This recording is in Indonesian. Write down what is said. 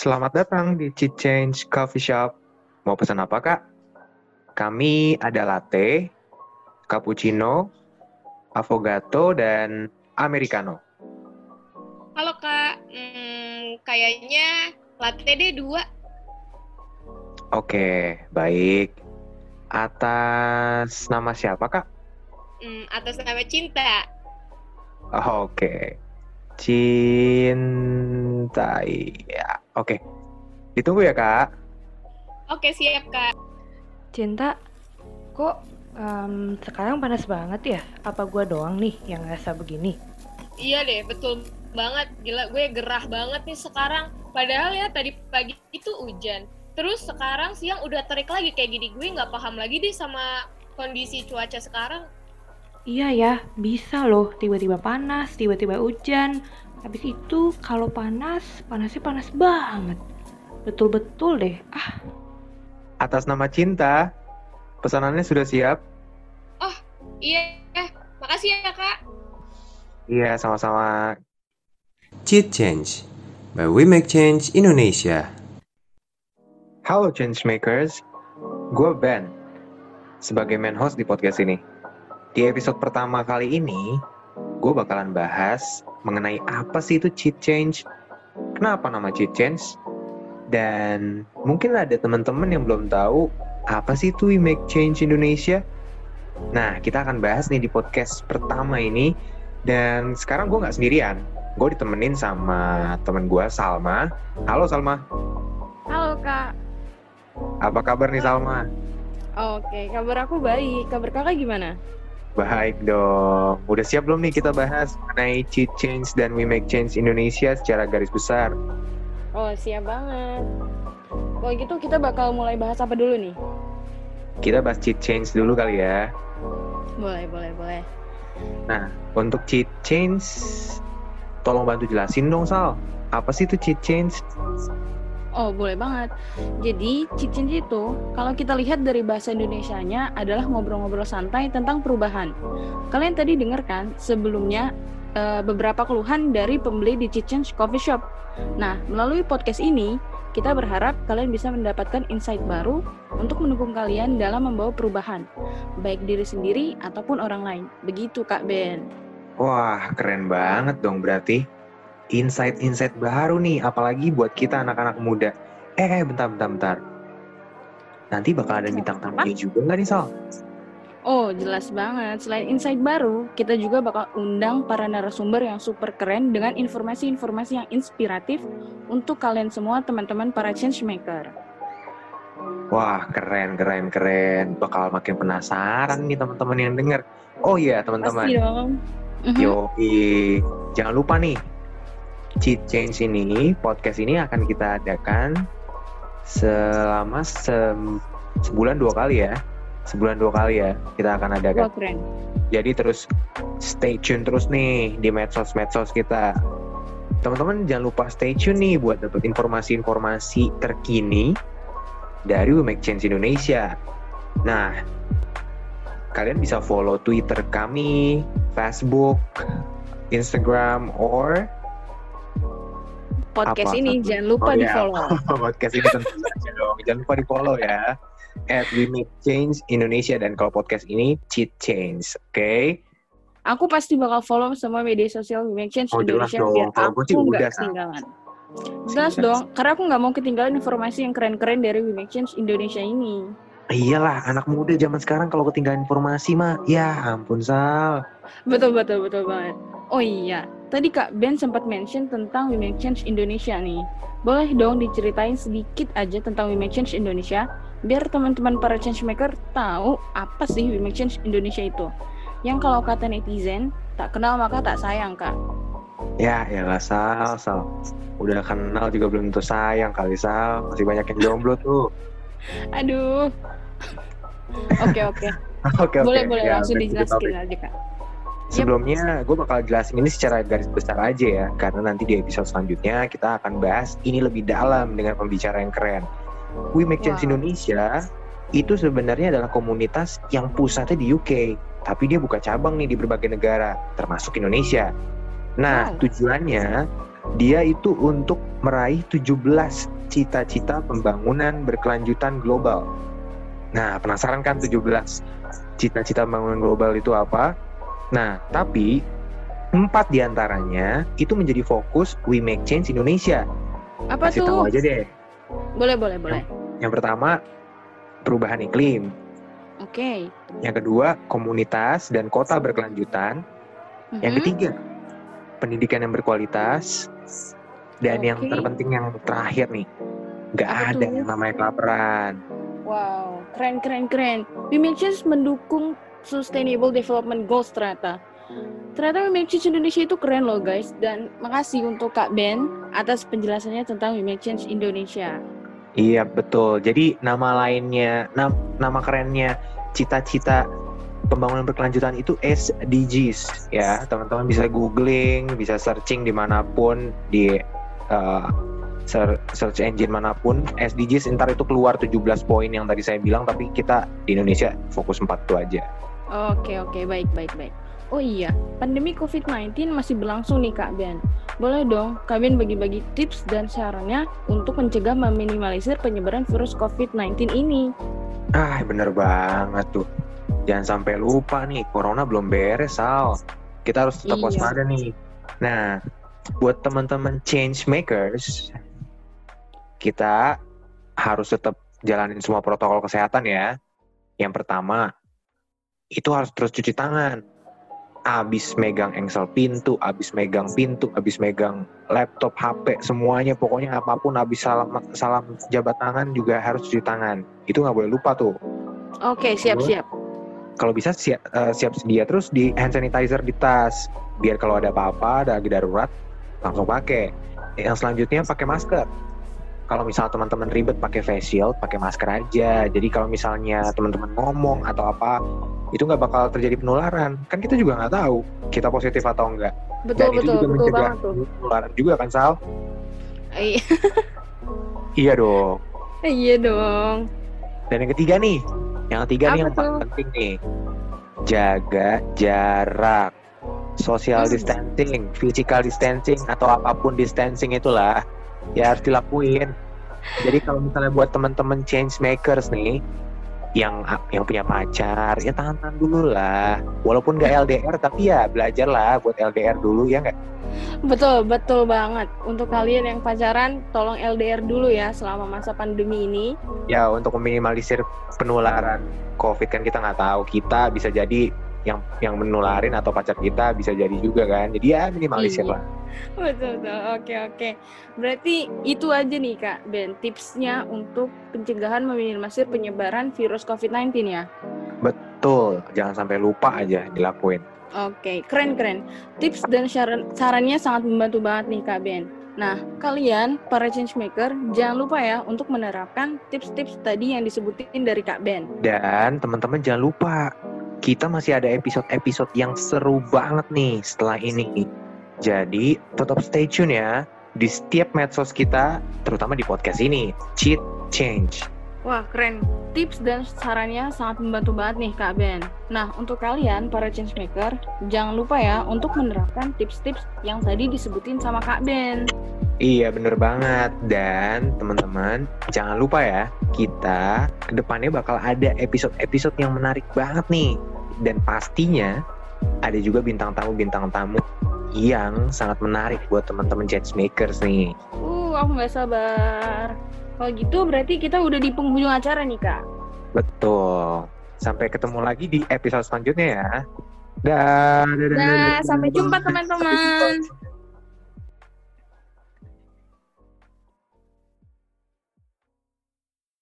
Selamat datang di Cheat Change Coffee Shop. Mau pesan apa, Kak? Kami ada latte, cappuccino, affogato, dan americano. Halo kak, hmm, kayaknya latte deh dua. Oke, baik. Atas nama siapa, Kak? Hmm, atas nama cinta. Oke. Cinta, ya. Oke. Ditunggu ya, Kak. Oke siap kak. Cinta, kok em, sekarang panas banget ya? Apa gua doang nih yang ngerasa begini? Iya deh, betul banget. Gila, gue gerah banget nih sekarang. Padahal ya tadi pagi itu hujan. Terus sekarang siang udah terik lagi kayak gini. Gue nggak paham lagi deh sama kondisi cuaca sekarang. Iya ya, bisa loh tiba-tiba panas, tiba-tiba hujan. Habis itu kalau panas, panasnya panas banget. Betul-betul deh. Ah, Atas nama cinta, pesanannya sudah siap? Iya, eh, makasih ya kak. Iya, sama-sama. Cheat Change by We Make Change Indonesia. Halo Changemakers, gue Ben, sebagai main host di podcast ini. Di episode pertama kali ini, gue bakalan bahas mengenai apa sih itu cheat change, kenapa nama cheat change, dan mungkin ada teman-teman yang belum tahu apa sih itu We Make Change Indonesia. Nah, kita akan bahas nih di podcast pertama ini, dan sekarang gue nggak sendirian, gue ditemenin sama temen gue Salma. Halo Salma, Halo kak. apa kabar nih Salma? Oke, kabar aku baik. Kabar kakak gimana? Baik dong. Udah siap belum nih kita bahas mengenai cheat change dan we make change Indonesia secara garis besar? Oh siap banget. Kalau gitu kita bakal mulai bahas apa dulu nih? Kita bahas cheat change dulu kali ya. Boleh, boleh, boleh. Nah, untuk cheat change, tolong bantu jelasin dong Sal. Apa sih itu cheat change? Oh boleh banget. Jadi change itu kalau kita lihat dari bahasa Indonesianya adalah ngobrol-ngobrol santai tentang perubahan. Kalian tadi dengar kan sebelumnya eh, beberapa keluhan dari pembeli di change coffee shop. Nah melalui podcast ini kita berharap kalian bisa mendapatkan insight baru untuk mendukung kalian dalam membawa perubahan, baik diri sendiri ataupun orang lain. Begitu Kak Ben. Wah, keren banget dong berarti. Insight-insight baru nih, apalagi buat kita anak-anak muda. Eh, eh, bentar, bentar, bentar. Nanti bakal ada bintang tamunya juga nggak nih Sal? Oh, jelas banget. Selain insight baru, kita juga bakal undang para narasumber yang super keren dengan informasi-informasi yang inspiratif untuk kalian semua teman-teman para change maker. Wah, keren, keren, keren. Bakal makin penasaran nih teman-teman yang denger. Oh iya, teman-teman. Pasti dong. Mhm. Yoi, jangan lupa nih, Cheat Change ini, podcast ini akan kita adakan selama se- sebulan dua kali ya. Sebulan dua kali ya, kita akan adakan. keren. Jadi terus stay tune terus nih di medsos-medsos kita. Teman-teman jangan lupa stay tune nih buat dapat informasi-informasi terkini dari We Make Change Indonesia. Nah, kalian bisa follow Twitter kami, Facebook, Instagram, or Podcast Apa? ini jangan lupa Oh, di iya. follow. podcast ini tentu saja dong. Jangan lupa di follow ya. At We Make Change Indonesia dan kalau podcast ini Cheat Change, oke? Aku pasti bakal follow semua media sosial We Make Change Oh, Indonesia dong. biar Kalau aku nggak ketinggalan. Jelas dong, karena aku nggak mau ketinggalan informasi yang keren-keren dari We Make Change Indonesia ini. Iyalah, anak muda zaman sekarang kalau ketinggalan informasi mah, ya ampun Sal. Betul betul betul banget. Oh iya, tadi Kak Ben sempat mention tentang We Make Change Indonesia nih. Boleh dong diceritain sedikit aja tentang We Make Change Indonesia, biar teman-teman para change maker tahu apa sih We Make Change Indonesia itu. Yang kalau kata netizen, tak kenal maka tak sayang Kak. Ya, ya lah Sal, Sal. Udah kenal juga belum tentu sayang kali Sal. Masih banyak yang jomblo tuh. Aduh. Oke oke, Oke, oke. boleh boleh Ya, langsung dijelaskan aja Kak. Sebelumnya, gue bakal jelasin ini secara garis besar aja ya, karena nanti di episode selanjutnya kita akan bahas ini lebih dalam dengan pembicara yang keren. We Make Change Wow. Indonesia itu sebenarnya adalah komunitas yang pusatnya di UK, tapi dia buka cabang nih di berbagai negara, termasuk Indonesia. Nah, Wow. tujuannya dia itu untuk meraih 17 cita-cita pembangunan berkelanjutan global. Nah, penasaran kan 17 cita-cita pembangunan global itu apa? Nah, tapi empat di antaranya itu menjadi fokus We Make Change Indonesia. Apa Kasih tuh? tahu aja deh. Boleh, boleh, boleh. Yang pertama, perubahan iklim. Oke. Yang kedua, komunitas dan kota berkelanjutan. Yang Mhm. ketiga, pendidikan yang berkualitas. Dan yang Oke. terpenting yang terakhir nih, nggak Apa ada tuh? yang namanya kelaparan. Wow, keren keren keren. We Make Change mendukung Sustainable Development Goals ternyata. Ternyata Make Change Indonesia itu keren loh guys. Dan makasih untuk Kak Ben atas penjelasannya tentang Make Change Indonesia. Iya betul. Jadi nama lainnya, nam- nama kerennya cita-cita pembangunan berkelanjutan itu SDGs ya. Teman-teman bisa googling, bisa searching di mana pun di uh, search engine mana pun. SDGs ntar itu keluar 17 poin yang tadi saya bilang, tapi kita di Indonesia fokus 4 itu aja. Oke oke baik baik baik. Oh iya, pandemi COVID-19 masih berlangsung nih Kak Ben. Boleh dong Kak Ben bagi-bagi tips dan sarannya untuk mencegah meminimalisir penyebaran virus COVID-19 ini. Ah bener banget tuh. Jangan sampai lupa nih, corona belum beres, Sal. Kita harus tetap Iya. waspada nih. Nah, buat teman-teman change makers, kita harus tetap jalanin semua protokol kesehatan ya. Yang pertama, itu harus terus cuci tangan. Abis megang engsel pintu, abis megang pintu, abis megang laptop, HP, semuanya pokoknya apa pun abis salam salam jabat tangan juga harus cuci tangan. Itu nggak boleh lupa tuh. Oke siap siap. Kalau bisa siap, siap sedia terus di hand sanitizer di tas, biar kalau ada apa-apa, ada lagi darurat langsung pakai. Yang selanjutnya pakai masker. Kalau misalnya teman-teman ribet pakai face shield, pakai masker aja. Jadi kalau misalnya teman-teman ngomong atau apa, itu nggak bakal terjadi penularan. Kan kita juga nggak tahu kita positif atau enggak. Betul Dan itu betul juga betul mencegah banget tuh. penularan juga kan Sal? Iya Iya dong. iya dong. Dan yang ketiga nih, yang ketiga nih Apa yang paling penting nih, jaga jarak, social Hmm. distancing, physical distancing atau apa pun distancing itulah, ya harus dilakuin. Jadi kalau misalnya buat teman-teman change makers nih, yang yang punya pacar, ya tahan-tahan dulu lah. Walaupun nggak LDR, tapi ya belajar lah buat LDR dulu ya nggak? Betul betul banget. Untuk kalian yang pacaran, tolong LDR dulu ya selama masa pandemi ini. Ya untuk meminimalisir penularan COVID kan kita nggak tahu. Kita bisa jadi yang yang menularin atau pacar kita bisa jadi juga kan. Jadi ya minimalisir Iya. lah. Betul betul. Oke oke. Berarti itu aja nih Kak Ben tipsnya untuk pencegahan meminimalisir penyebaran virus COVID-19 ya. Betul, jangan sampai lupa aja dilakuin. Oke, keren keren. Tips dan saran sarannya sangat membantu banget nih Kak Ben. Nah, kalian para change maker jangan lupa ya untuk menerapkan tips-tips tadi yang disebutin dari Kak Ben. Dan teman-teman jangan lupa, kita masih ada episode-episode yang seru banget nih setelah ini. Jadi tetap stay tune ya di setiap medsos kita, terutama di podcast ini, Cheat Change. Wah, keren. Tips dan sarannya sangat membantu banget nih Kak Ben. Nah, untuk kalian para change maker, jangan lupa ya untuk menerapkan tips-tips yang tadi disebutin sama Kak Ben. Iya bener banget dan teman-teman jangan lupa ya kita ke depannya bakal ada episode-episode yang menarik banget nih dan pastinya ada juga bintang tamu bintang tamu yang sangat menarik buat teman-teman change makers nih. Uh, aku nggak sabar. Kalau gitu berarti kita udah di penghujung acara nih Kak. Betul. Sampai ketemu lagi di episode selanjutnya ya. Dah, Nah, sampai jumpa teman-teman.